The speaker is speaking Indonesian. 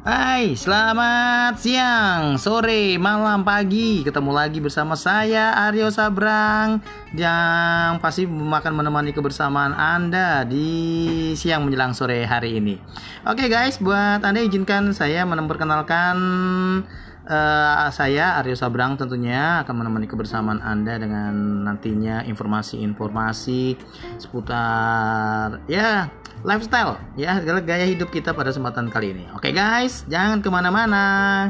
Hai, selamat siang, sore, malam, pagi. Ketemu lagi bersama saya Aryo Sabrang yang pasti akan menemani kebersamaan Anda di siang menjelang sore hari ini. Oke guys, buat Anda izinkan saya memperkenalkan uh, saya Aryo Sabrang tentunya akan menemani kebersamaan Anda dengan nantinya informasi-informasi seputar ya lifestyle ya gaya hidup kita pada kesempatan kali ini. Oke guys, jangan ke mana-mana.